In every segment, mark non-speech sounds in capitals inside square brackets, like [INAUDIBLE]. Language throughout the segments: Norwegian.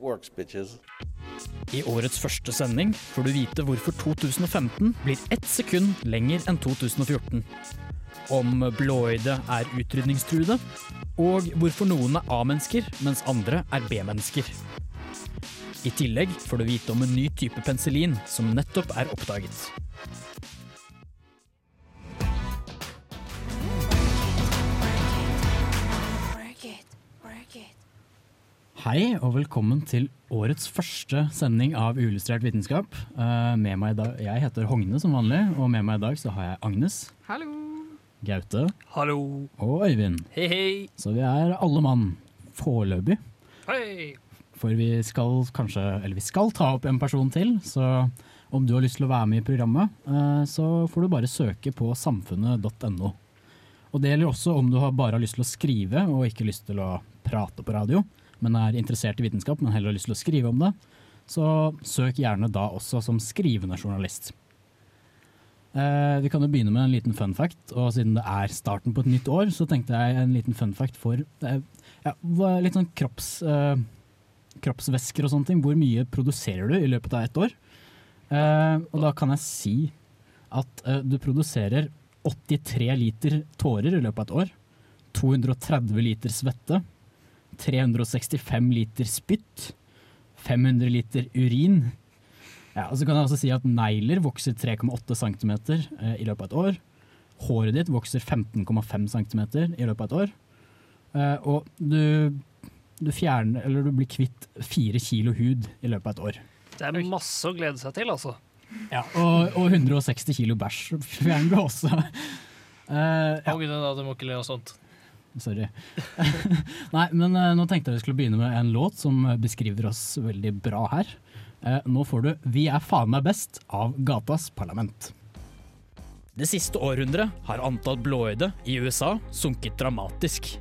works. I årets første sending får du vite hvorfor 2015 blir ett sekund lenger enn 2014. Om blåøyde er utrydningstruede, og hvorfor noen er A-mennesker, mens andre er B-mennesker. I tillegg får du vite om en ny type penicillin som nettopp er oppdaget. Hei og velkommen til årets første sending av Uillustrert vitenskap. Eh, med meg i dag, jeg heter Hogne som vanlig, og med meg i dag så har jeg Agnes, Hallo. Gaute Hallo. og Øyvind. Hei, hei. Så vi er alle mann foreløpig. Hei. For vi skal kanskje, eller vi skal ta opp en person til, så om du har lyst til å være med i programmet, eh, så får du bare søke på samfunnet.no. Og det gjelder også om du har bare har lyst til å skrive og ikke lyst til å prate på radio, men er interessert i vitenskap, men heller har lyst til å skrive om det, så søk gjerne da også som skrivende journalist. Eh, vi kan jo begynne med en liten fun fact, og siden det er starten på et nytt år, så tenkte jeg en liten fun fact for eh, ja, litt sånn kropps, eh, kroppsvæsker og sånne ting. Hvor mye produserer du i løpet av ett år? Eh, og da kan jeg si at eh, du produserer 83 liter tårer i løpet av et år. 230 liter svette. 365 liter spytt. 500 liter urin. Ja, og så kan jeg også si at negler vokser 3,8 cm eh, i løpet av et år. Håret ditt vokser 15,5 cm i løpet av et år. Eh, og du, du fjerner, eller du blir kvitt fire kilo hud i løpet av et år. Det er masse å glede seg til, altså. Ja, og, og 160 kilo bæsj fjerner du også. Uh, ja, Hogne, da, du må ikke le av sånt. Sorry. [LAUGHS] Nei, men uh, nå tenkte jeg vi skulle begynne med en låt som beskriver oss veldig bra her. Uh, nå får du 'Vi er faen meg best' av Gatas Parlament. Det siste århundret har antall blåøyde i USA sunket dramatisk.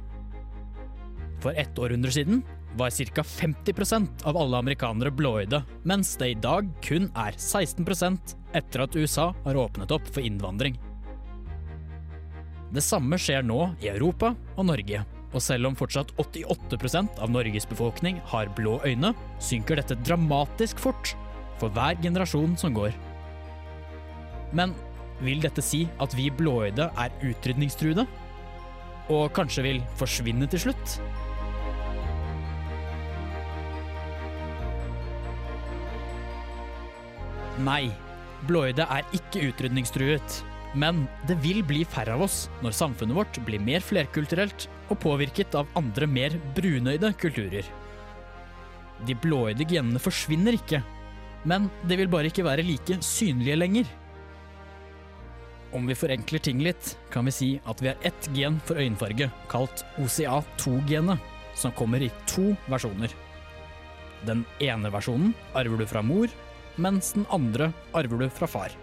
For ett århundre siden var ca. 50% av alle amerikanere blåøyde, mens det i dag kun er 16% etter at USA har åpnet opp for innvandring. Det samme skjer nå i Europa og Norge. Og selv om fortsatt 88% av Norges befolkning har blå øyne, synker dette dramatisk fort for hver generasjon som går. Men vil dette si at vi blåøyde er utrydningstruede? Og kanskje vil forsvinne til slutt? Nei, blåøyde er ikke utrydningstruet. Men det vil bli færre av oss når samfunnet vårt blir mer flerkulturelt og påvirket av andre mer brunøyde kulturer. De blåøyde genene forsvinner ikke, men de vil bare ikke være like synlige lenger. Om vi forenkler ting litt, kan vi si at vi har ett gen for øyenfarge, kalt OCA2-genet, som kommer i to versjoner. Den ene versjonen arver du fra mor, mens den andre arver du fra far.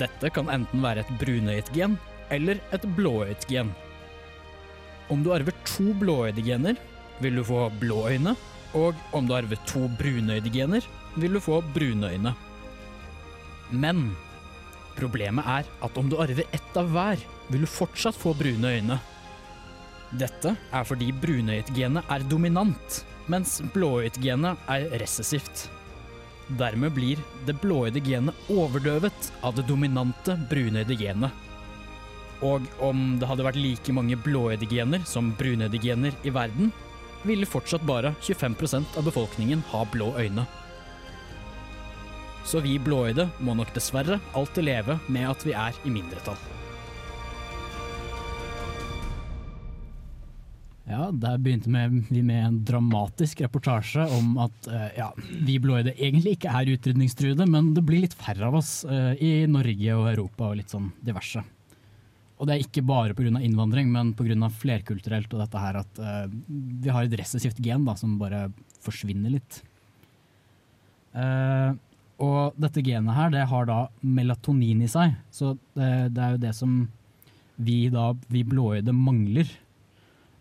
Dette kan enten være et brunøyet gen eller et blåøyet gen. Om du arver to blåøyde gener, vil du få blå øyne, og om du arver to brunøyde gener, vil du få brune øyne. Men problemet er at om du arver ett av hver, vil du fortsatt få brune øyne. Dette er fordi brunøyet-genet er dominant, mens blåøyet-genet er resessivt. Dermed blir det blåøyde genet overdøvet av det dominante brunøyde genet. Og om det hadde vært like mange blåøyde gener som brunøyde gener i verden, ville fortsatt bare 25% av befolkningen ha blå øyne. Så vi blåøyde må nok dessverre alltid leve med at vi er i mindretall. Ja, der begynte vi med en dramatisk reportasje om at eh, ja, vi blåøyde egentlig ikke er utrydningstruede, men det blir litt færre av oss eh, i Norge og Europa og litt sånn diverse. og det er ikke bare pga. innvandring, men pga. flerkulturelt og dette her at eh, vi har et recessivt gen da, som bare forsvinner litt. Og dette genet her, det har da melatonin i seg, så det, det er jo det som vi da, vi blåøyde mangler.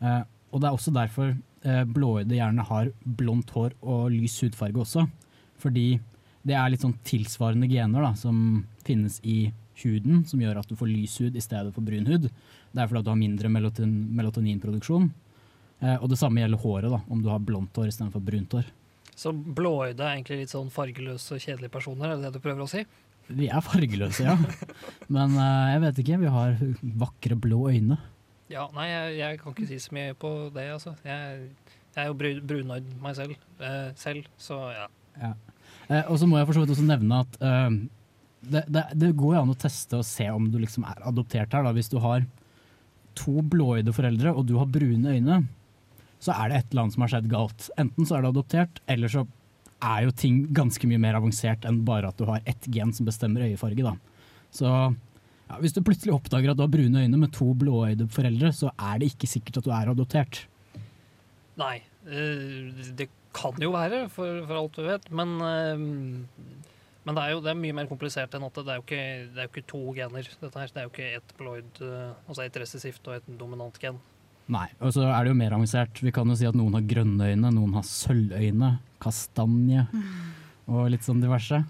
Eh, og det er også derfor eh, blåøyde gjerne har blondt hår og lys hudfarge også. Fordi det er litt sånn tilsvarende gener da, som finnes i huden, som gjør at du får lys hud i stedet for brun hud. Det er fordi at du har mindre melatonin, melatoninproduksjon. Eh, og det samme gjelder håret, da, om du har blondt hår istedenfor brunt hår. Så blåøyde er egentlig litt sånn fargeløse, og kjedelige personer, er det det du prøver å si? Vi er fargeløse, ja. [LAUGHS] Men eh, jeg vet ikke, vi har vakre blå øyne. Ja, nei, jeg, jeg kan ikke si så mye på det, altså. Jeg, jeg er jo bru- brunøyd meg selv, eh, selv, så ja. Eh, og så må jeg for så vidt også nevne at eh, det, det, det går jo an å teste og se om du liksom er adoptert her. Da. Hvis du har to blåøyde foreldre og du har brune øyne, så er det et eller annet som har skjedd galt. Enten så er du adoptert, eller så er jo ting ganske mye mer avansert enn bare at du har ett gen som bestemmer øyefarge. Da. Så ja, hvis du plutselig oppdager at du har brune øyne med to blåøyde foreldre, så er det ikke sikkert at du er adoptert. Nei, eh, det kan jo være, for, for alt du vet, men, eh, men det er jo det er mye mer komplisert enn at det er jo ikke, det er jo ikke to gener. Dette her. Det er jo ikke ett blåøyd, eh, altså et resessivt og et dominant gen. Nei, og så er det jo mer avansert. Vi kan jo si at noen har grønne øyne, noen har sølvøyne, kastanje og litt sånn diverse.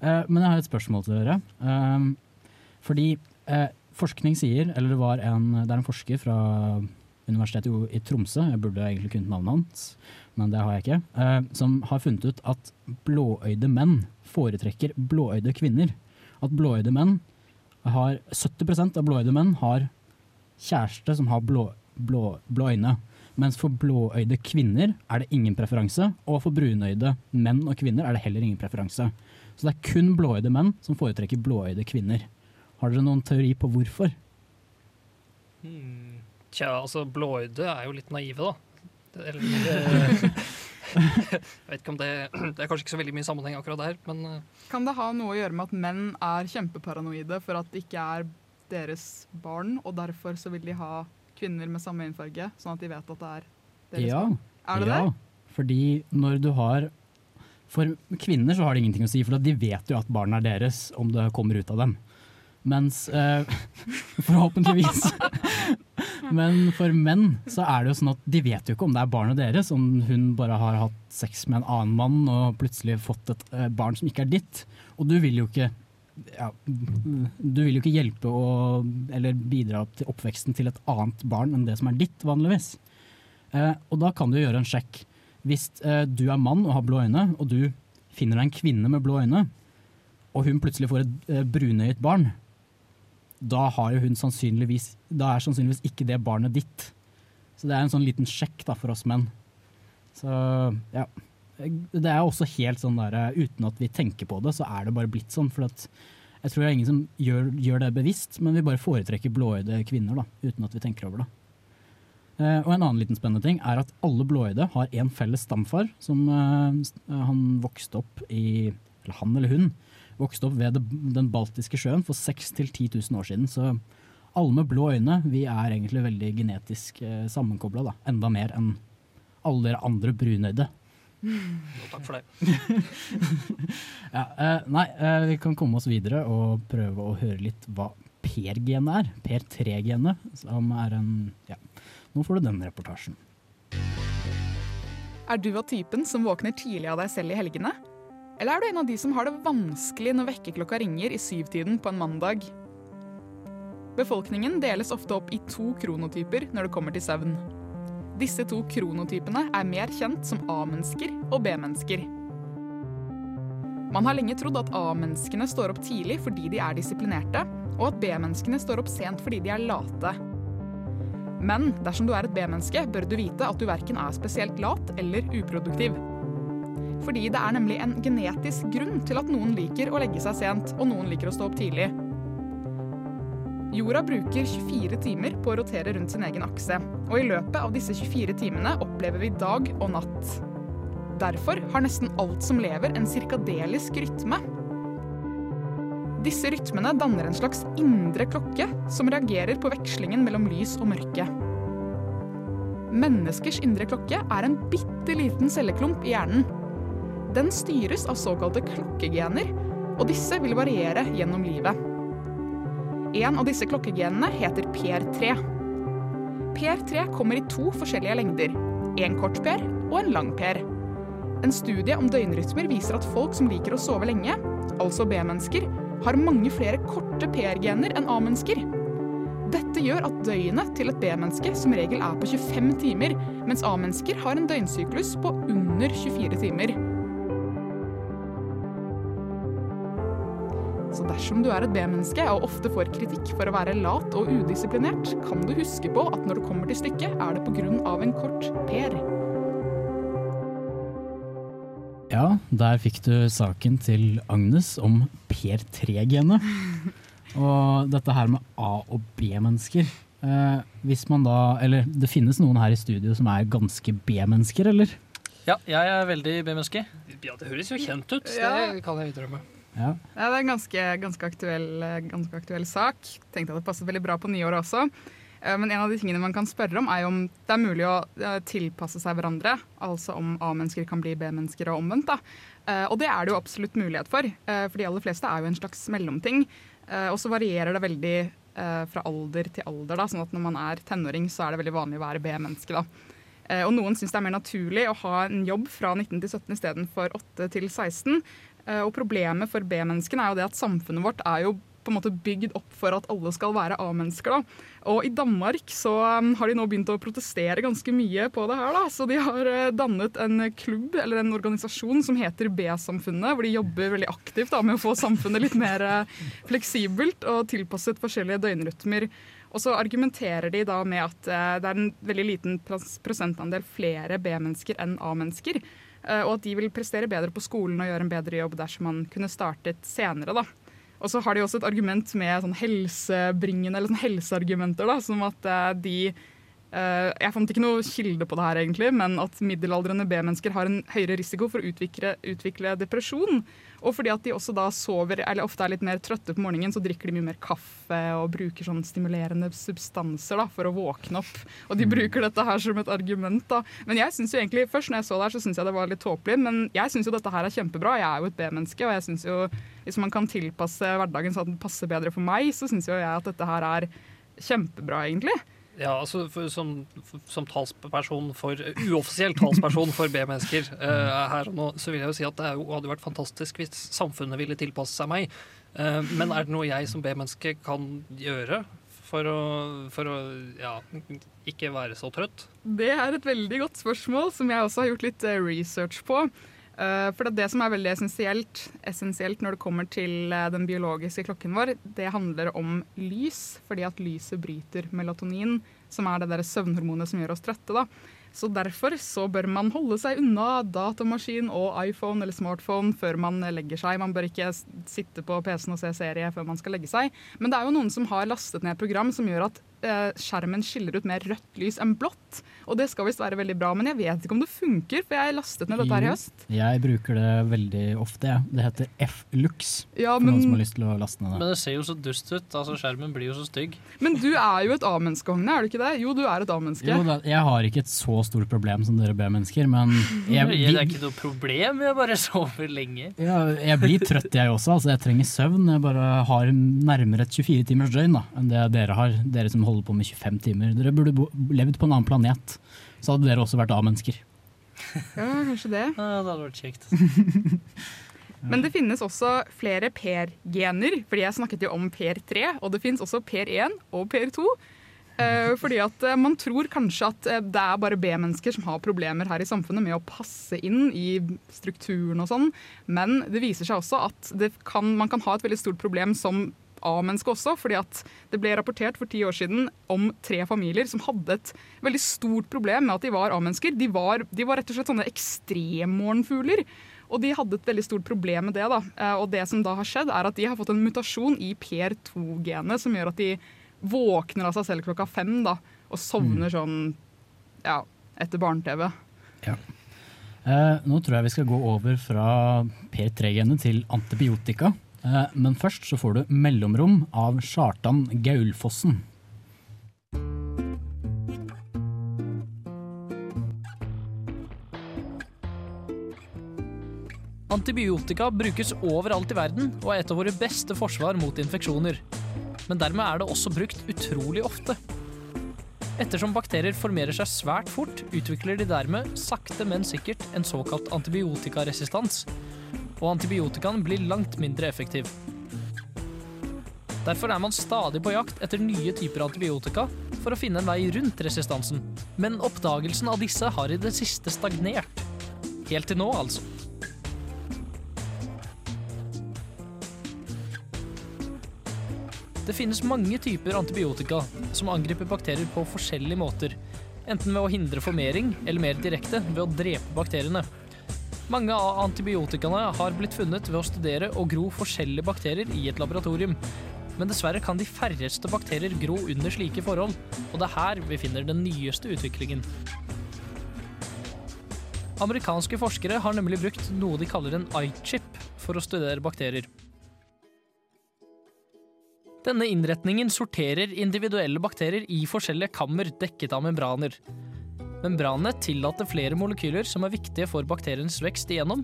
Eh, men jeg har et spørsmål til dere. Fordi eh, forskning sier, eller det, en, det er en forsker fra Universitetet i Tromsø, jeg burde egentlig kunnet navnet hans, men det har jeg ikke, eh, som har funnet ut at blåøyde menn foretrekker blåøyde kvinner. At blåøyde menn har 70% av blåøyde menn har kjæreste som har blå, blå, blå øyne. Mens for blåøyde kvinner er det ingen preferanse, og for brunøyde menn og kvinner er det heller ingen preferanse. Så det er kun blåøyde menn som foretrekker blåøyde kvinner. Har dere noen teori på hvorfor? Tja, altså blåøyde er jo litt naive, da. Det- Eller eh, [LAUGHS] [LAUGHS] Jeg vet ikke om det Det er kanskje ikke så veldig mye sammenheng akkurat der, men eh, Kan det ha noe å gjøre med at menn er kjempeparanoide for at det ikke er deres barn, og derfor så vil de ha kvinner med samme innfarge, sånn at de vet at det er deres Ja, barn? Er det ja, det? fordi når du har For kvinner så har det ingenting å si, for de vet jo at barnet er deres om det kommer ut av dem. Mens eh, [LAUGHS] Forhåpentligvis. [LAUGHS] Men for menn så er det jo sånn at de vet jo ikke om det er barnet deres, om hun bare har hatt sex med en annen mann og plutselig fått et eh, barn som ikke er ditt. Og du vil jo ikke ja, du vil jo ikke hjelpe å, eller bidra til oppveksten til et annet barn enn det som er ditt, vanligvis. Eh, og da kan du gjøre en sjekk. Hvis eh, du er mann og har blå øyne, og du finner deg en kvinne med blå øyne, og hun plutselig får et eh, brunøyet barn, da, sannsynligvis, da er sannsynligvis ikke det barnet ditt. Så det er en sånn liten sjekk da, for oss menn. Så ja. Det er også helt sånn der, uten at vi tenker på det, så er det bare blitt sånn. For jeg tror det er ingen som gjør, gjør det bevisst, men vi bare foretrekker blåøyde kvinner da, uten at vi tenker over det. Eh, og en annen liten spennende ting er at alle blåøyde har en felles stamfar som eh, han vokste opp i Eller han eller hun vokste opp ved den baltiske sjøen for 6000 10 000 år siden. Så alle med blå øyne vi er egentlig veldig genetisk eh, sammenkobla. Enda mer enn alle dere andre brunøyde. jo, takk for det. [LAUGHS] Ja, eh, nei, eh, vi kan komme oss videre og prøve å høre litt hva Per-genet er. Per3-genet, som er en Ja, nå får du den reportasjen. Er du av typen som våkner tidlig av deg selv i helgene? Eller er du en av de som har det vanskelig når vekkerklokka ringer i syvtiden på en mandag? Befolkningen deles ofte opp i to kronotyper når det kommer til søvn. Disse to kronotypene er mer kjent som A-mennesker og B-mennesker. Man har lenge trodd at A-menneskene står opp tidlig fordi de er disiplinerte, og at B-menneskene står opp sent fordi de er late. Men dersom du er et B-menneske, bør du vite at du verken er spesielt lat eller uproduktiv. Fordi det er nemlig en genetisk grunn til at noen liker å legge seg sent, og noen liker å stå opp tidlig. Jorda bruker 24 timer på å rotere rundt sin egen akse, og i løpet av disse 24 timene opplever vi dag og natt. Derfor har nesten alt som lever en cirkadelisk rytme. Disse rytmene danner en slags indre klokke som reagerer på vekslingen mellom lys og mørke. Menneskers indre klokke er en bitte liten celleklump i hjernen. Den styres av såkalte klokkegener, og disse vil variere gjennom livet. En av disse klokkegenene heter PR3. PR3 kommer i to forskjellige lengder. En kort PR og en lang PR. En studie om døgnrytmer viser at folk som liker å sove lenge, altså B-mennesker, har mange flere korte PR-gener enn A-mennesker. Dette gjør at døgnet til et B-menneske som regel er på 25 timer, mens A-mennesker har en døgnsyklus på under 24 timer. Så dersom du er et B-menneske og ofte får kritikk for å være lat og udisiplinert, kan du huske på at når det kommer til stykket, er det pga. en kort Per. Ja, der fikk du saken til Agnes om Per3-genet. Og dette her med A- og B-mennesker. Eh, hvis man da Eller det finnes noen her i studio som er ganske B-mennesker, eller? Ja, jeg er veldig B-menneske. Ja, det høres jo kjent ut. Ja. Det kan jeg innrømme. Ja. Ja, det er en ganske, ganske, aktuell, eh, ganske aktuell sak. Tenkte at det passet veldig bra på nyåret også. Eh, Men en av de tingene man kan spørre om, er om det er mulig å eh, tilpasse seg hverandre. Altså om A-mennesker kan bli B-mennesker og omvendt. da. Og det er det jo absolutt mulighet for, for de aller fleste er jo en slags mellomting. Og så varierer det veldig fra alder til alder, da, sånn at når man er tenåring, så er det veldig vanlig å være B-menneske. da. Og noen syns det er mer naturlig å ha en jobb fra 19 til 17 istedenfor 8 til 16. Eh, Og problemet for B-menneskene er jo det at samfunnet vårt er jo på en måte bygd opp for at alle skal være A-mennesker. Og i Danmark så um, har de nå begynt å protestere ganske mye på det her. da. Så de har eh, dannet en klubb eller en organisasjon som heter B-samfunnet, hvor de jobber veldig aktivt da, med å få samfunnet litt mer eh, fleksibelt og tilpasset forskjellige døgnrytmer. Og så argumenterer de da med at det er en veldig liten prosentandel flere B-mennesker enn A-mennesker. Eh, og at de vil prestere bedre på skolen og gjøre en bedre jobb dersom man kunne startet senere. da. Og så har de også et argument med sånn helsebringende, eller sånn helseargumenter, da, som at eh, de eh, Jeg fant ikke noe kilde på det her, egentlig, men at middelaldrende B-mennesker har en høyere risiko for å utvikle, utvikle depresjon. Og fordi at de også da sover, eller ofte er litt mer trøtte på morgenen, så drikker de mye mer kaffe og bruker sånn stimulerende substanser da, for å våkne opp. Og de bruker dette her som et argument. da. Men jeg synes jo egentlig, først når jeg så det her, så syns jeg det var litt tåpelig, men jeg syns jo dette her er kjempebra. Jeg er jo et B-menneske, og jeg synes jo hvis man kan tilpasse hverdagen så at den passer bedre for meg, så syns jo jeg at dette her er kjempebra, egentlig. Ja, altså for, som, for, som talsperson for uoffisiell talsperson for B-mennesker uh, her og nå, så vil jeg jo si at det jo, hadde vært fantastisk hvis samfunnet ville tilpasse seg meg. Uh, men er det noe jeg som B-menneske kan gjøre for å, for å ja, ikke være så trøtt? Det er et veldig godt spørsmål, som jeg også har gjort litt eh, research på. Eh, For det, som er veldig essensielt, essensielt når det kommer til eh, den biologiske klokken vår, det handler om lys, fordi at lyset bryter melatonin, som er det der søvnhormonet som gjør oss trøtte. da. Så derfor så bør man holde seg unna datamaskin og iPhone eller smartphone før man legger seg. Man bør ikke sitte på PC-en og se serie før man skal legge seg. Men det er jo noen som har lastet ned program som gjør at eh, skjermen skiller ut mer rødt lys enn blått. Og det skal visst være veldig bra, men jeg vet ikke om det funker, for jeg lastet ned dette her i høst. Jeg bruker det veldig ofte. jeg. Det heter F-lux, Ja, for noen som har lyst til å laste ned det. Men det ser jo så dust ut. altså Skjermen blir jo så stygg. men du er jo et A-menneske, Hogne, er du ikke det? Jo, du er et A-menneske. Jo, da, jeg har ikke et så stort problem som dere B-mennesker, men [LAUGHS] Det er ikke noe problem, jeg bare sover lenge. ja, jeg blir trøtt jeg også. altså Jeg trenger søvn. Jeg bare har nærmere et 24 timers døgn da, enn det dere har. Dere som holder på med 25 timer. Dere burde bo, levd på en annen planet. Så hadde dere også vært A-mennesker. Ja, kanskje det. Ja, det hadde vært kjekt. [LAUGHS] Men det finnes også flere PR-gener, fordi jeg snakket jo om PR3, og det finnes også PR1 og PR2. Eh, fordi at eh, man tror kanskje at eh, det er bare B-mennesker som har problemer her i samfunnet med å passe inn i strukturen og sånn, men det viser seg også at det kan, man kan ha et veldig stort problem som A-menneske også, fordi at det ble rapportert for ti år siden om tre familier som hadde et veldig stort problem med at de var A-mennesker. De var, de var rett og slett sånne ekstremmorgenfugler. Og de hadde et veldig stort problem med det. da. Eh, Og det som da har skjedd, er at de har fått en mutasjon i PR2-genet som gjør at de våkner av seg selv klokka fem da, og sovner sånn ja, etter barne-TV. Eh, nå tror jeg vi skal gå over fra P3-genet til antibiotika. Eh, Men først så får du 'Mellomrom' av Kjartan Gaulfossen. Antibiotika brukes overalt i verden og er et av våre beste forsvar mot infeksjoner. Men dermed er det også brukt utrolig ofte. Ettersom bakterier formerer seg svært fort, utvikler de dermed sakte, men sikkert en såkalt antibiotikaresistans. Og antibiotikaen blir langt mindre effektiv. Derfor er man stadig på jakt etter nye typer antibiotika for å finne en vei rundt resistansen. Men oppdagelsen av disse har i det siste stagnert. Helt til nå, altså. Det finnes mange typer antibiotika som angriper bakterier på forskjellige måter. Enten ved å hindre formering, eller mer direkte ved å drepe bakteriene. Mange av antibiotikaene har blitt funnet ved å studere og gro forskjellige bakterier i et laboratorium. Men dessverre kan de færreste bakterier gro under slike forhold, og det er her vi finner den nyeste utviklingen. Amerikanske forskere har nemlig brukt noe de kaller en eye-chip for å studere bakterier. Denne innretningen sorterer individuelle bakterier i forskjellige kammer dekket av membraner. Membranene tillater flere molekyler som er viktige for bakteriens vekst igjennom.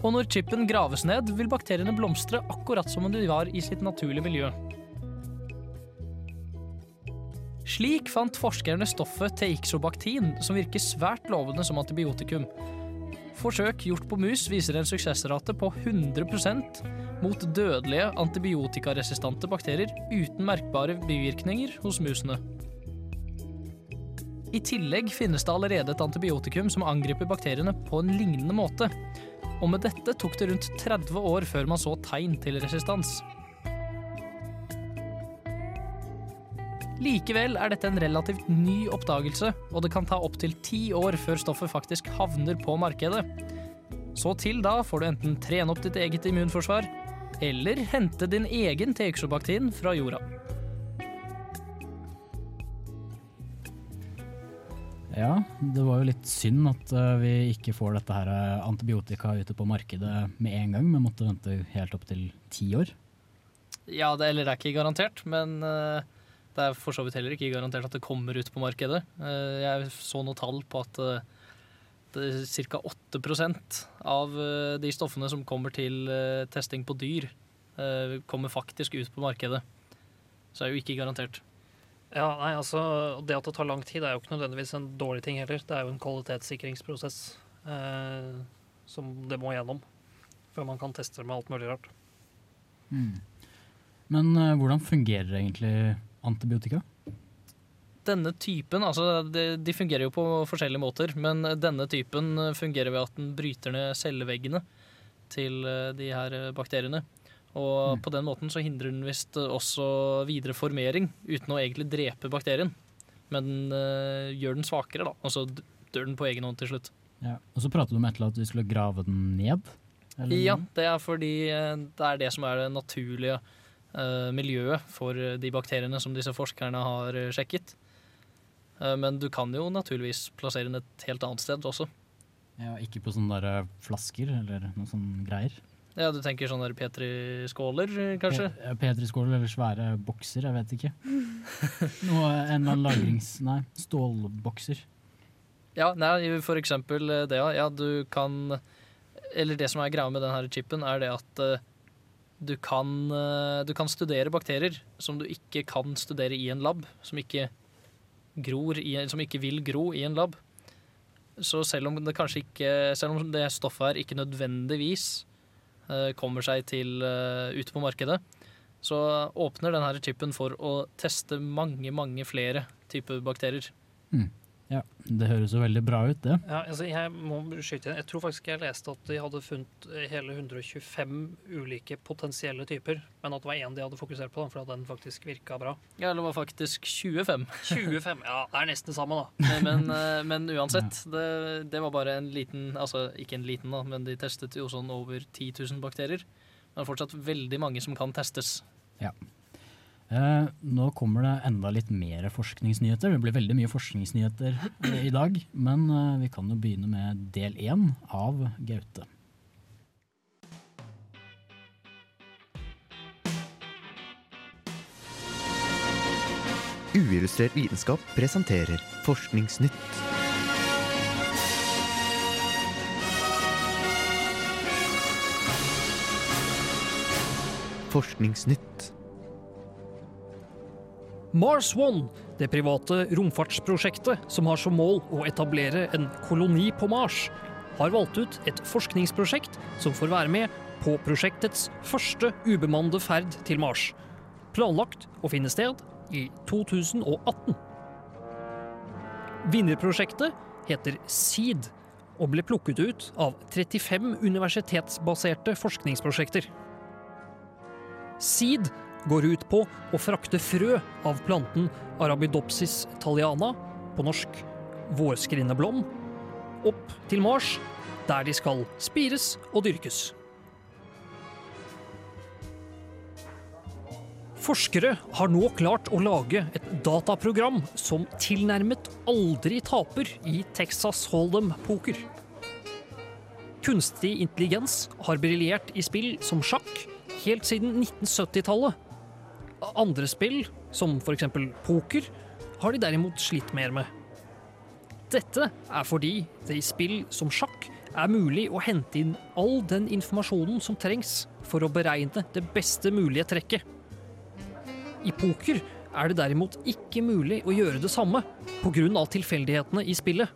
Og når chipen graves ned, vil bakteriene blomstre akkurat som om de var i sitt naturlige miljø. Slik fant forskerne stoffet teixobaktin, som virker svært lovende som antibiotikum. Forsøk gjort på mus viser en suksessrate på 100% mot dødelige antibiotikaresistente bakterier uten merkbare bivirkninger hos musene. I tillegg finnes det allerede et antibiotikum som angriper bakteriene på en lignende måte. Og med dette tok det rundt 30 år før man så tegn til resistans. Likevel er dette en relativt ny oppdagelse, og det kan ta opptil ti år før stoffet faktisk havner på markedet. Så til da får du enten trene opp ditt eget immunforsvar, eller hente din egen texobaktin fra jorda. Ja, det var jo litt synd at eh, vi ikke får dette her eh, antibiotika ute på markedet med en gang, men måtte vente helt opp til ti år. Ja, det, eller det er ikke garantert, men eh, det er for så vidt heller ikke garantert at det kommer ut på markedet. Jeg så noe tall på at ca. 8 av de stoffene som kommer til testing på dyr, kommer faktisk ut på markedet. Så det er jo ikke garantert. Ja, nei, altså, Det at det tar lang tid, er jo ikke nødvendigvis en dårlig ting heller. Det er jo en kvalitetssikringsprosess eh, som det må gjennom før man kan teste med alt mulig rart. Men eh, hvordan fungerer egentlig antibiotika? Denne typen, altså de, de fungerer jo på forskjellige måter, men denne typen fungerer ved at den bryter ned celleveggene til eh, de her eh, bakteriene. Og på den måten så hindrer den visst også videre formering, uten å egentlig drepe bakterien. Men den eh, gjør den svakere, da. Og så dør den på egen hånd til slutt. Ja. Og så pratet du om et eller annet at vi skulle grave den ned? eller Ja, det er fordi eh, det er det som er det naturlige eh, miljøet for de bakteriene som disse forskerne har sjekket. Men du kan jo naturligvis plassere den et helt annet sted også. ja. Ikke på sånne der flasker eller noen sånne greier? Ja, Du tenker sånne Petri-skåler, eh, kanskje? Pe- Petriskåler eller svære bokser, jeg vet ikke. [LAUGHS] Noe, en lagrings... Nei, stålbokser. Ja, nei, for eksempel eh, det, ja. ja. Du kan Eller det som er greia med denne chipen, er det at eh, du kan, eh, du kan studere bakterier som du ikke kan studere i en lab. Som ikke gror i, som ikke vil gro i en lab. Så selv om det kanskje ikke Selv om det stoffet her ikke nødvendigvis eh, kommer seg til eh, ute på markedet, så åpner denne chipen for å teste mange, mange flere typer bakterier. Ja, det høres jo veldig bra ut, det. Ja, altså jeg må skyte inn. Jeg tror faktisk jeg leste at de hadde funnet eh, hele 125 ulike potensielle typer, men at det var én de hadde fokusert på, for at den faktisk virka bra. Ja, det var faktisk 25. 25, ja, det er nesten det samme, da. Men, eh, men uansett, det, det var bare en liten Altså ikke en liten, da, men de testet jo sånn over 10 000 bakterier. Er fortsatt veldig mange som kan testes. Eh, nå kommer det enda litt mer forskningsnyheter. Det blir veldig mye forskningsnyheter eh, i dag. Men eh, vi kan jo begynne med del én av Gaute. Uillustrert vitenskap presenterer Forskningsnytt. Forskningsnytt Mars One, det private romfartsprosjektet som har som mål å etablere en koloni på Mars, har valgt ut et forskningsprosjekt som får være med på prosjektets første ubemannede ferd til Mars. Planlagt å finne sted i 2018. Vinnerprosjektet heter SEED og ble plukket ut av 35 universitetsbaserte forskningsprosjekter. SEED går ut på å frakte frø av planten Arabidopsis thaliana, på norsk vårskrinneblom, opp til Mars, der de skal spires og dyrkes. Forskere har nå klart å lage et dataprogram som tilnærmet aldri taper i Texas Hold'em-poker. Kunstig intelligens har briljert i spill som sjakk helt siden 1970-tallet. Andre spill, som f.eks. poker, har de derimot slitt mer med. Dette er fordi det i spill som sjakk er mulig å hente inn all den informasjonen som trengs for å beregne det beste mulige trekket. I poker er det derimot ikke mulig å gjøre det samme pga. tilfeldighetene i spillet.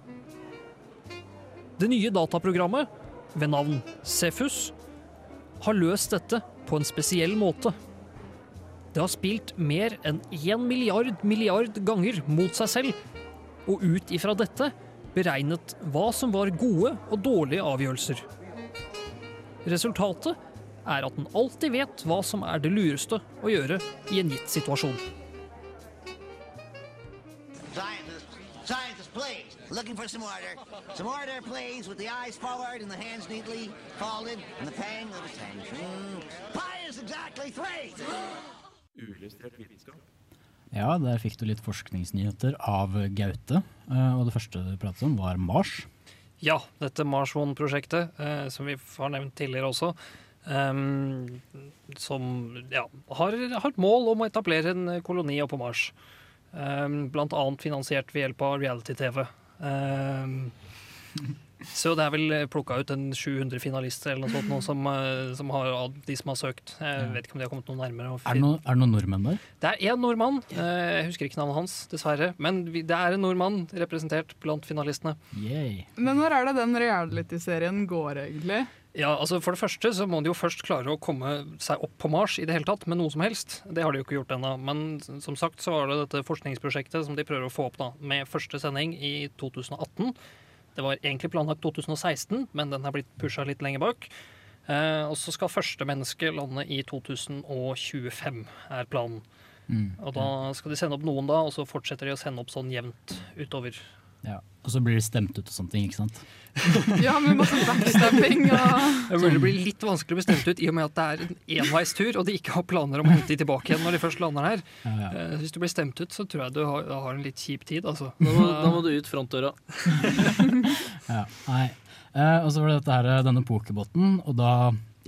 Det nye dataprogrammet, ved navn Cephus, har løst dette på en spesiell måte. Det har spilt mer enn én milliard milliard ganger mot seg selv, og ut ifra dette beregnet hva som var gode og dårlige avgjørelser. Resultatet er at den alltid vet hva som er det lureste å gjøre i en gitt situasjon. Looking for some order. Some order, please, with the eyes forward and the hands neatly folded and the pang of attention. Pi is exactly three. Ja, der fikk du litt forskningsnyheter av Gaute. eh, Og det første du pratet om, var Mars. Ja, dette Mars One-prosjektet, eh, som vi har nevnt tidligere også, ehm, som ja, har, har et mål om å etablere en koloni oppe på Mars. Um, blant annet finansiert ved hjelp av reality-TV. Ehm, [LAUGHS] så det er vel plukka ut en 700 finalister eller noe sånt nå, som, eh, som har, de som har søkt. Jeg vet ikke om de har kommet noe nærmere. Er det, noen, er det noen nordmenn der? det er én nordmann. eh, Jeg husker ikke navnet hans, dessverre. Men vi- det er en nordmann representert blant finalistene. Yay. Men når er det den reality-serien går, egentlig? Ja, altså For det første så må de jo først klare å komme seg opp på Mars i det hele tatt, med noe som helst. Det har de jo ikke gjort ennå. Men som sagt så var det dette forskningsprosjektet som de prøver å få opp da, med første sending i 2018. Det var egentlig planlagt 2016, men den har blitt pusha litt lenger bak. Eh, og så skal første menneske lande i 2025, er planen. Mm. Og da skal de sende opp noen da, og så fortsetter de å sende opp sånn jevnt utover. Ja. Og så blir de stemt ut og sånne ting, ikke sant? [LAUGHS] Ja, med masse backstabbing og Det blir litt vanskelig å bli stemt ut i og med at det er en enveistur, og de ikke har planer om å hente de tilbake igjen når de først lander her. Ja, ja. Eh, Hvis du blir stemt ut, så tror jeg du har, har en litt kjip tid, altså. Da må, da må du ut frontdøra. [LAUGHS] Ja, nei. Eh, og så var det dette her, denne pokerbåten, og da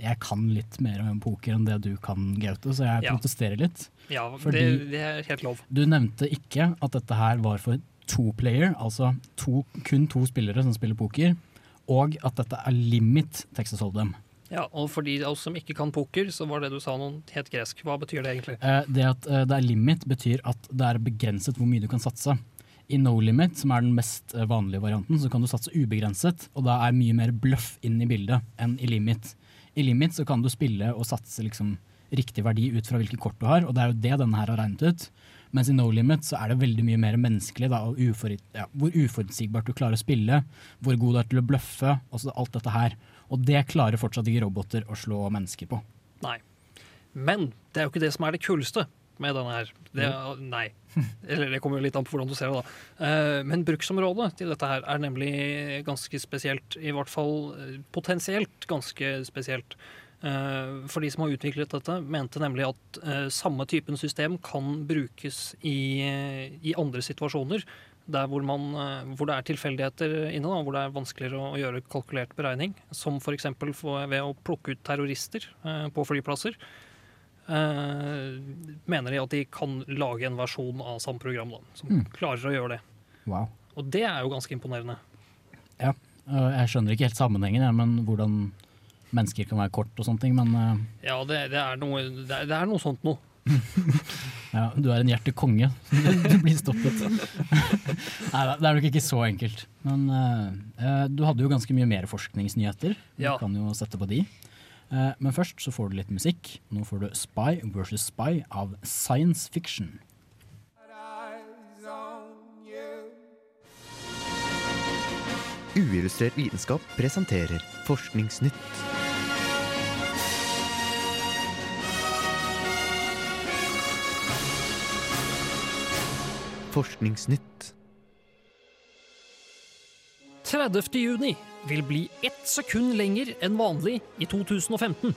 Jeg kan litt mer om poker enn det du kan, Gaute, så jeg Ja. protesterer litt. Ja, det, det er helt lov. Du nevnte ikke at dette her var for two player, altså to, kun to spillere som spiller poker, og at dette er limit Texas Hold'em. Ja, og for de av oss som ikke kan poker, så var det du sa noe helt gresk. Hva betyr det egentlig? Eh, Det at eh, det er limit, betyr at det er begrenset hvor mye du kan satse. I no limit, som er den mest eh, vanlige varianten, så kan du satse ubegrenset, og da er mye mer bluff inn i bildet enn i limit. I limit så kan du spille og satse liksom riktig verdi ut fra hvilke kort du har, og det er jo det denne her har regnet ut. Mens i no limit så er det veldig mye mer menneskelig, da, og ufor, ja, hvor uforutsigbart du klarer å spille, hvor god du er til å bløffe, og alt dette her. Og det klarer fortsatt ikke roboter å slå mennesker på. Nei. Men det er jo ikke det som er det kuleste med denne her. Det, nei. Eller det kommer jo litt an på hvordan du ser det, da. Eh, Men bruksområdet til dette her er nemlig ganske spesielt. I hvert fall eh, potensielt ganske spesielt. Eh, For de som har utviklet dette, mente nemlig at eh, samme typen system kan brukes i, i andre situasjoner. Der hvor, man, eh, hvor det er tilfeldigheter inne, da, hvor det er vanskeligere å gjøre kalkulert beregning. Som f.eks. ved å plukke ut terrorister på flyplasser. eh, mener de at de kan lage en versjon av samme program da, som Mm. klarer å gjøre det. Wow. Og det er jo ganske imponerende. Ja. Jeg skjønner ikke helt sammenhengen, men hvordan mennesker kan være kort og sånne ting. Men eh, Ja, det, det, er, noe, det, er, det er noe sånt noe. [LAUGHS] ja, du er en hjertekonge. Du blir stoppet. [LAUGHS] Nei det er nok ikke så enkelt. Men eh, du hadde jo ganske mye mer forskningsnyheter. Du Ja. kan jo sette på de. Uh, men først så får du litt musikk. Nå får du Spy versus Spy av Science Fiction. Uillustrert vitenskap presenterer Forskningsnytt. Forskningsnytt. 30. juni vil bli ett sekund lenger enn vanlig i 2015.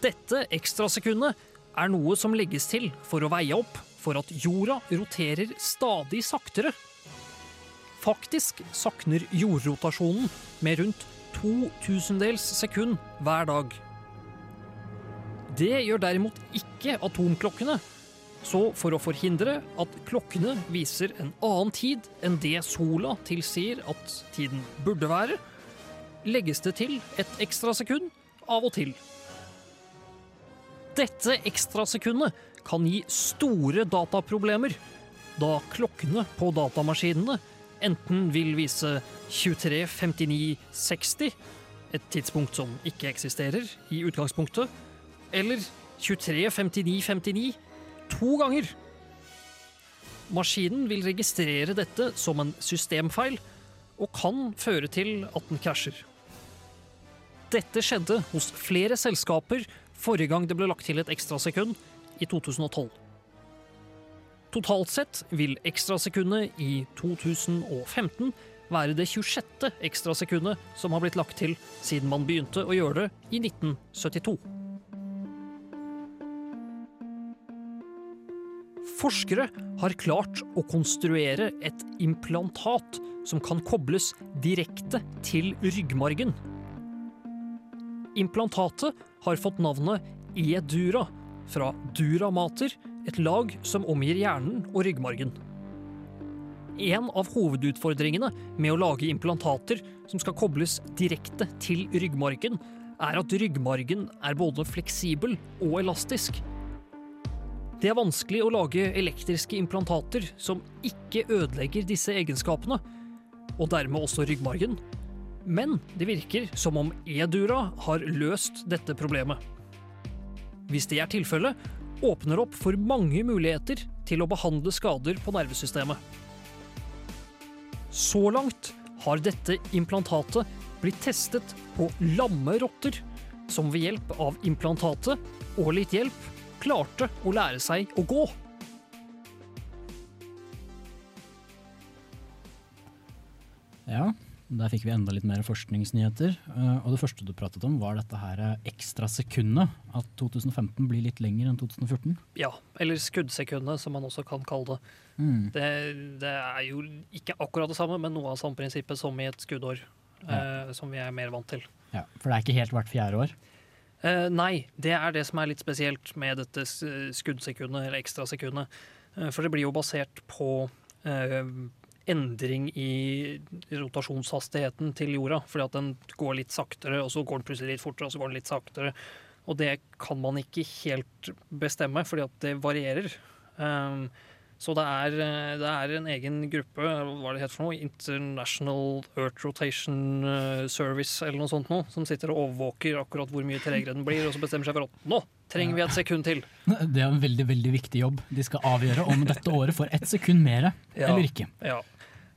Dette ekstrasekundet er noe som legges til for å veie opp for at jorda roterer stadig saktere. Faktisk sakner jordrotasjonen med rundt to tusendels sekund hver dag. Det gjør derimot ikke atomklokkene, så for å forhindre at klokkene viser en annen tid enn det sola tilsier at tiden burde være, legges det til et ekstra sekund av og til. Dette ekstrasekundet kan gi store dataproblemer, da klokkene på datamaskinene enten vil vise 23.59,60, et tidspunkt som ikke eksisterer i utgangspunktet, eller 23.59,59 to ganger. Maskinen vil registrere dette som en systemfeil, og kan føre til at den krasjer. Dette skjedde hos flere selskaper forrige gang det ble lagt til et ekstrasekund, i 2012. Totalt sett vil ekstrasekundet i 2015 være det 26. ekstrasekundet som har blitt lagt til siden man begynte å gjøre det i 1972. Forskere har klart å konstruere et implantat som kan kobles direkte til ryggmargen. Implantatet har fått navnet E-dura, fra duramater, et lag som omgir hjernen og ryggmargen. En av hovedutfordringene med å lage implantater som skal kobles direkte til ryggmargen, er at ryggmargen er både fleksibel og elastisk. Det er vanskelig å lage elektriske implantater som ikke ødelegger disse egenskapene, og dermed også ryggmargen. Men det virker som om E-dura har løst dette problemet. Hvis det er tilfellet, åpner opp for mange muligheter til å behandle skader på nervesystemet. Så langt har dette implantatet blitt testet på lamme rotter, som ved hjelp av implantatet og litt hjelp klarte å lære seg å gå. Ja, der fikk vi enda litt mer forskningsnyheter. Eh, Og det første du pratet om, var dette her eh, ekstra sekundet. At 2015 blir litt lenger enn 2014. Ja, eller skuddsekundet, som man også kan kalle det. Mm. det. Det er jo ikke akkurat det samme, men noe av samme prinsippet som i et skuddår. eh, som vi er mer vant til. Ja, For det er ikke helt hvert fjerde år. Eh, nei, det er det som er litt spesielt med dette skuddsekundet, eller ekstrasekundet. Uh, for det blir jo basert på eh, endring i rotasjonshastigheten til jorda. Fordi at den går litt saktere, og så går den plutselig litt fortere, og så går den litt saktere. Og det kan man ikke helt bestemme, fordi at det varierer. Um, så det er, det er en egen gruppe, hva er det heter for noe? International Earth Rotation eh, Service eller noe sånt noe, som sitter og overvåker akkurat hvor mye tregere den blir, og så bestemmer seg for at nå trenger vi et sekund til. Det er en veldig veldig viktig jobb. De skal avgjøre om dette året får ett sekund mer Ja. eller ikke. Ja.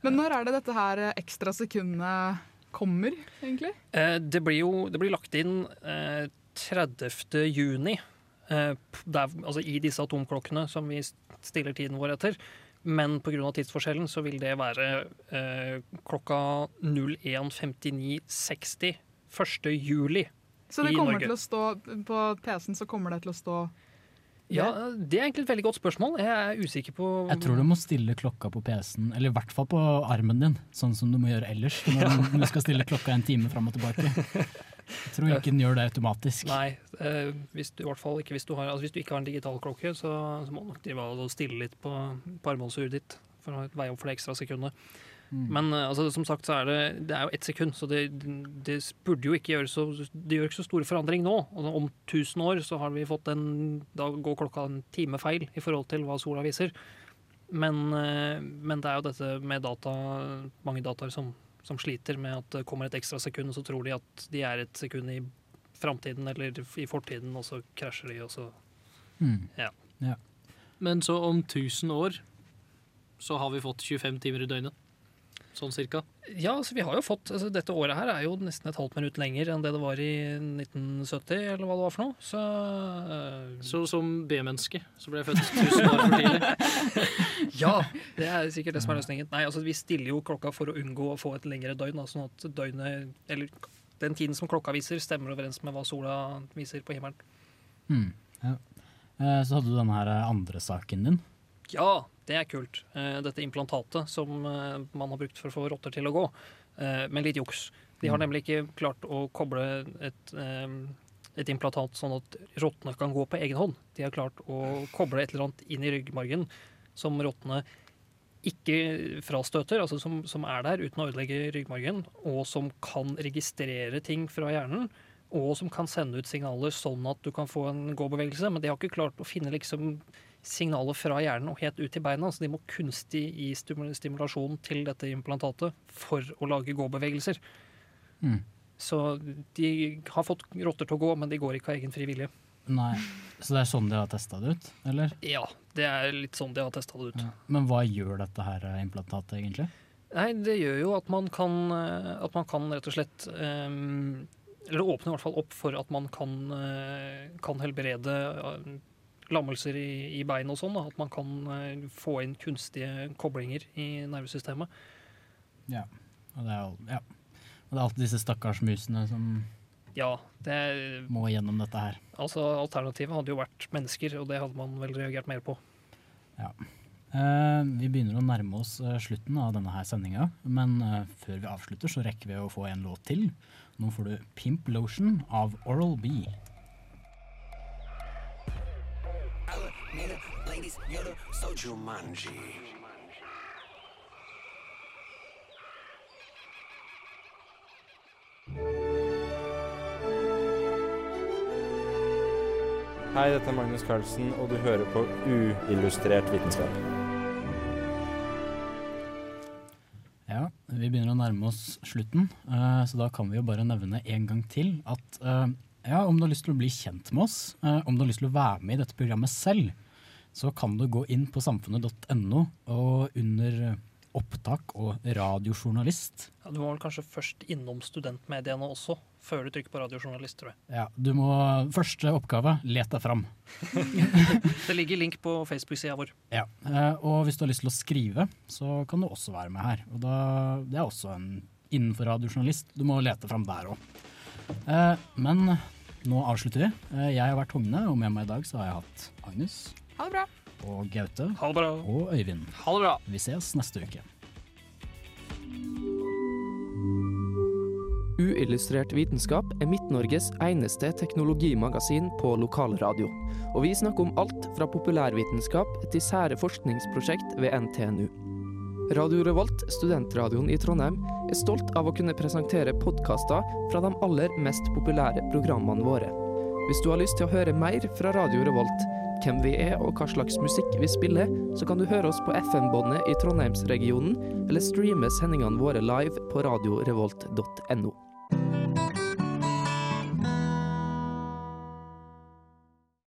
Men når er det dette her eh, ekstra sekundet kommer, egentlig? Eh, det blir jo det blir lagt inn eh, 30. juni eh, p- der, altså i disse atomklokkene som vi stiller tiden vår etter. Men pga. tidsforskjellen så vil det være eh, klokka 01.59,60 1. juli Så det kommer til å stå på PC-en så kommer det til å stå Ja, Det er egentlig et veldig godt spørsmål. Jeg er usikker på Jeg tror du må stille klokka på PC-en, eller i hvert fall på armen din, sånn som du må gjøre ellers [LAUGHS] når du skal stille klokka en time fram og tilbake. Jeg tror ikke den gjør det automatisk. Nei, eh, hvis du, i hvert fall ikke hvis du, har, altså hvis du ikke har en digital klokke, så, så må du nok stille litt på, på armbåndsuret ditt for å veie opp for det ekstra sekundet. Mm. Men eh, altså, som sagt så er det, det er jo ett sekund, så det, det burde jo ikke gjøre så Det gjør ikke så store forandring nå. Altså, om 1000 år så har vi fått en Da går klokka en time feil i forhold til hva sola viser. Men, eh, men det er jo dette med data, mange dataer som, som sliter med at det kommer et ekstra sekund, og så tror de at de er et sekund i framtiden eller i fortiden, og så krasjer de, og så Mm. Ja. Ja. Men så om 1000 år så har vi fått 25 timer i døgnet. Sånn cirka. Ja, altså vi har jo fått altså Dette året her er jo nesten et halvt minutt lenger enn det det var i 1970, eller hva det var for noe. Så, øh, Så som B-menneske så ble jeg født 1000 år for tidlig. [LAUGHS] ja, det er sikkert det som er løsningen. Nei, altså Vi stiller jo klokka for å unngå å få et lengre døgn. Da, sånn at døgnet, eller den tiden som klokka viser, stemmer overens med hva sola viser på himmelen. Mm. Ja. Eh, Så hadde du denne her andre saken din. Ja, det er kult. Eh, Dette implantatet som eh, man har brukt for å få rotter til å gå, Men med litt juks. De har Mm. nemlig ikke klart å koble et, eh, et implantat sånn at rottene kan gå på egen hånd. De har klart å koble et eller annet inn i ryggmargen som rottene ikke frastøter, altså som, som er der uten å ødelegge ryggmargen, og som kan registrere ting fra hjernen, og som kan sende ut signaler sånn at du kan få en gåbevegelse. Men de har ikke klart å finne liksom signaler fra hjernen og helt ut til beina, så de må kunstig gi stimulasjon til dette implantatet for å lage gåbevegelser. Mm. Så de har fått rotter til å gå, men de går ikke av egen fri vilje. Nei, Så det er sånn de har testa det ut, eller? Ja, det er litt sånn de har testa det ut. Ja. Men hva gjør dette her implantatet egentlig? Nei, det gjør jo at man kan, eh, at man kan rett og slett um, Eller åpner i hvert fall opp for at man kan, eh, kan helbrede eh, lammelser i, i bein og sånn. At man kan eh, få inn kunstige koblinger i nervesystemet. Ja. Og det er, ja. Og det er alltid disse stakkars musene som Ja, det må gjennom dette her. altså Alternativet hadde jo vært mennesker, og det hadde man vel reagert mer på. Eh, vi begynner å nærme oss eh, slutten av denne her sendinga, men eh, før vi avslutter så rekker vi å få en låt til. Nå får du Pimp Lotion av Oral B. Jumanji. Hei, dette er Magnus Carlsen, og du hører på Uillustrert vitenskap. Ja, vi begynner å nærme oss slutten, eh, så da kan vi jo bare nevne en gang til at eh, ja, om du har lyst til å bli kjent med oss, eh, om du har lyst til å være med i dette programmet selv, så kan du gå inn på samfunnet.no og under opptak og radiojournalist. Ja, du må vel kanskje først innom studentmediene også, før du trykker på radiojournalist, tror jeg. Ja, du må, første oppgave, let deg fram. [LAUGHS] Det ligger link på Facebook-sida vår. Ja, eh, og hvis du har lyst til å skrive, så kan du også være med her. Og da, det er også en innenfor radiojournalist. Du må lete fram der òg. Men nå avslutter vi. Eh, Jeg har vært Hogne, og med meg i dag så har jeg hatt Agnes. Ha det bra. Og Gaute. Ha det bra. Og Øyvind. Ha det bra. Vi ses neste uke. Uillustrert vitenskap er Midt-Norges eneste teknologimagasin på lokalradio. Og vi snakker om alt fra populærvitenskap til sære forskningsprosjekt ved NTNU. Radio Revolt, studentradioen i Trondheim, er stolt av å kunne presentere podkaster fra de aller mest populære programmene våre. Hvis du har lyst til å høre mer fra Radio Revolt, hvem vi er og hva slags musikk vi spiller, så kan du høre oss på FM-båndet i Trondheimsregionen, eller streame sendingene våre live på radiorevolt.no.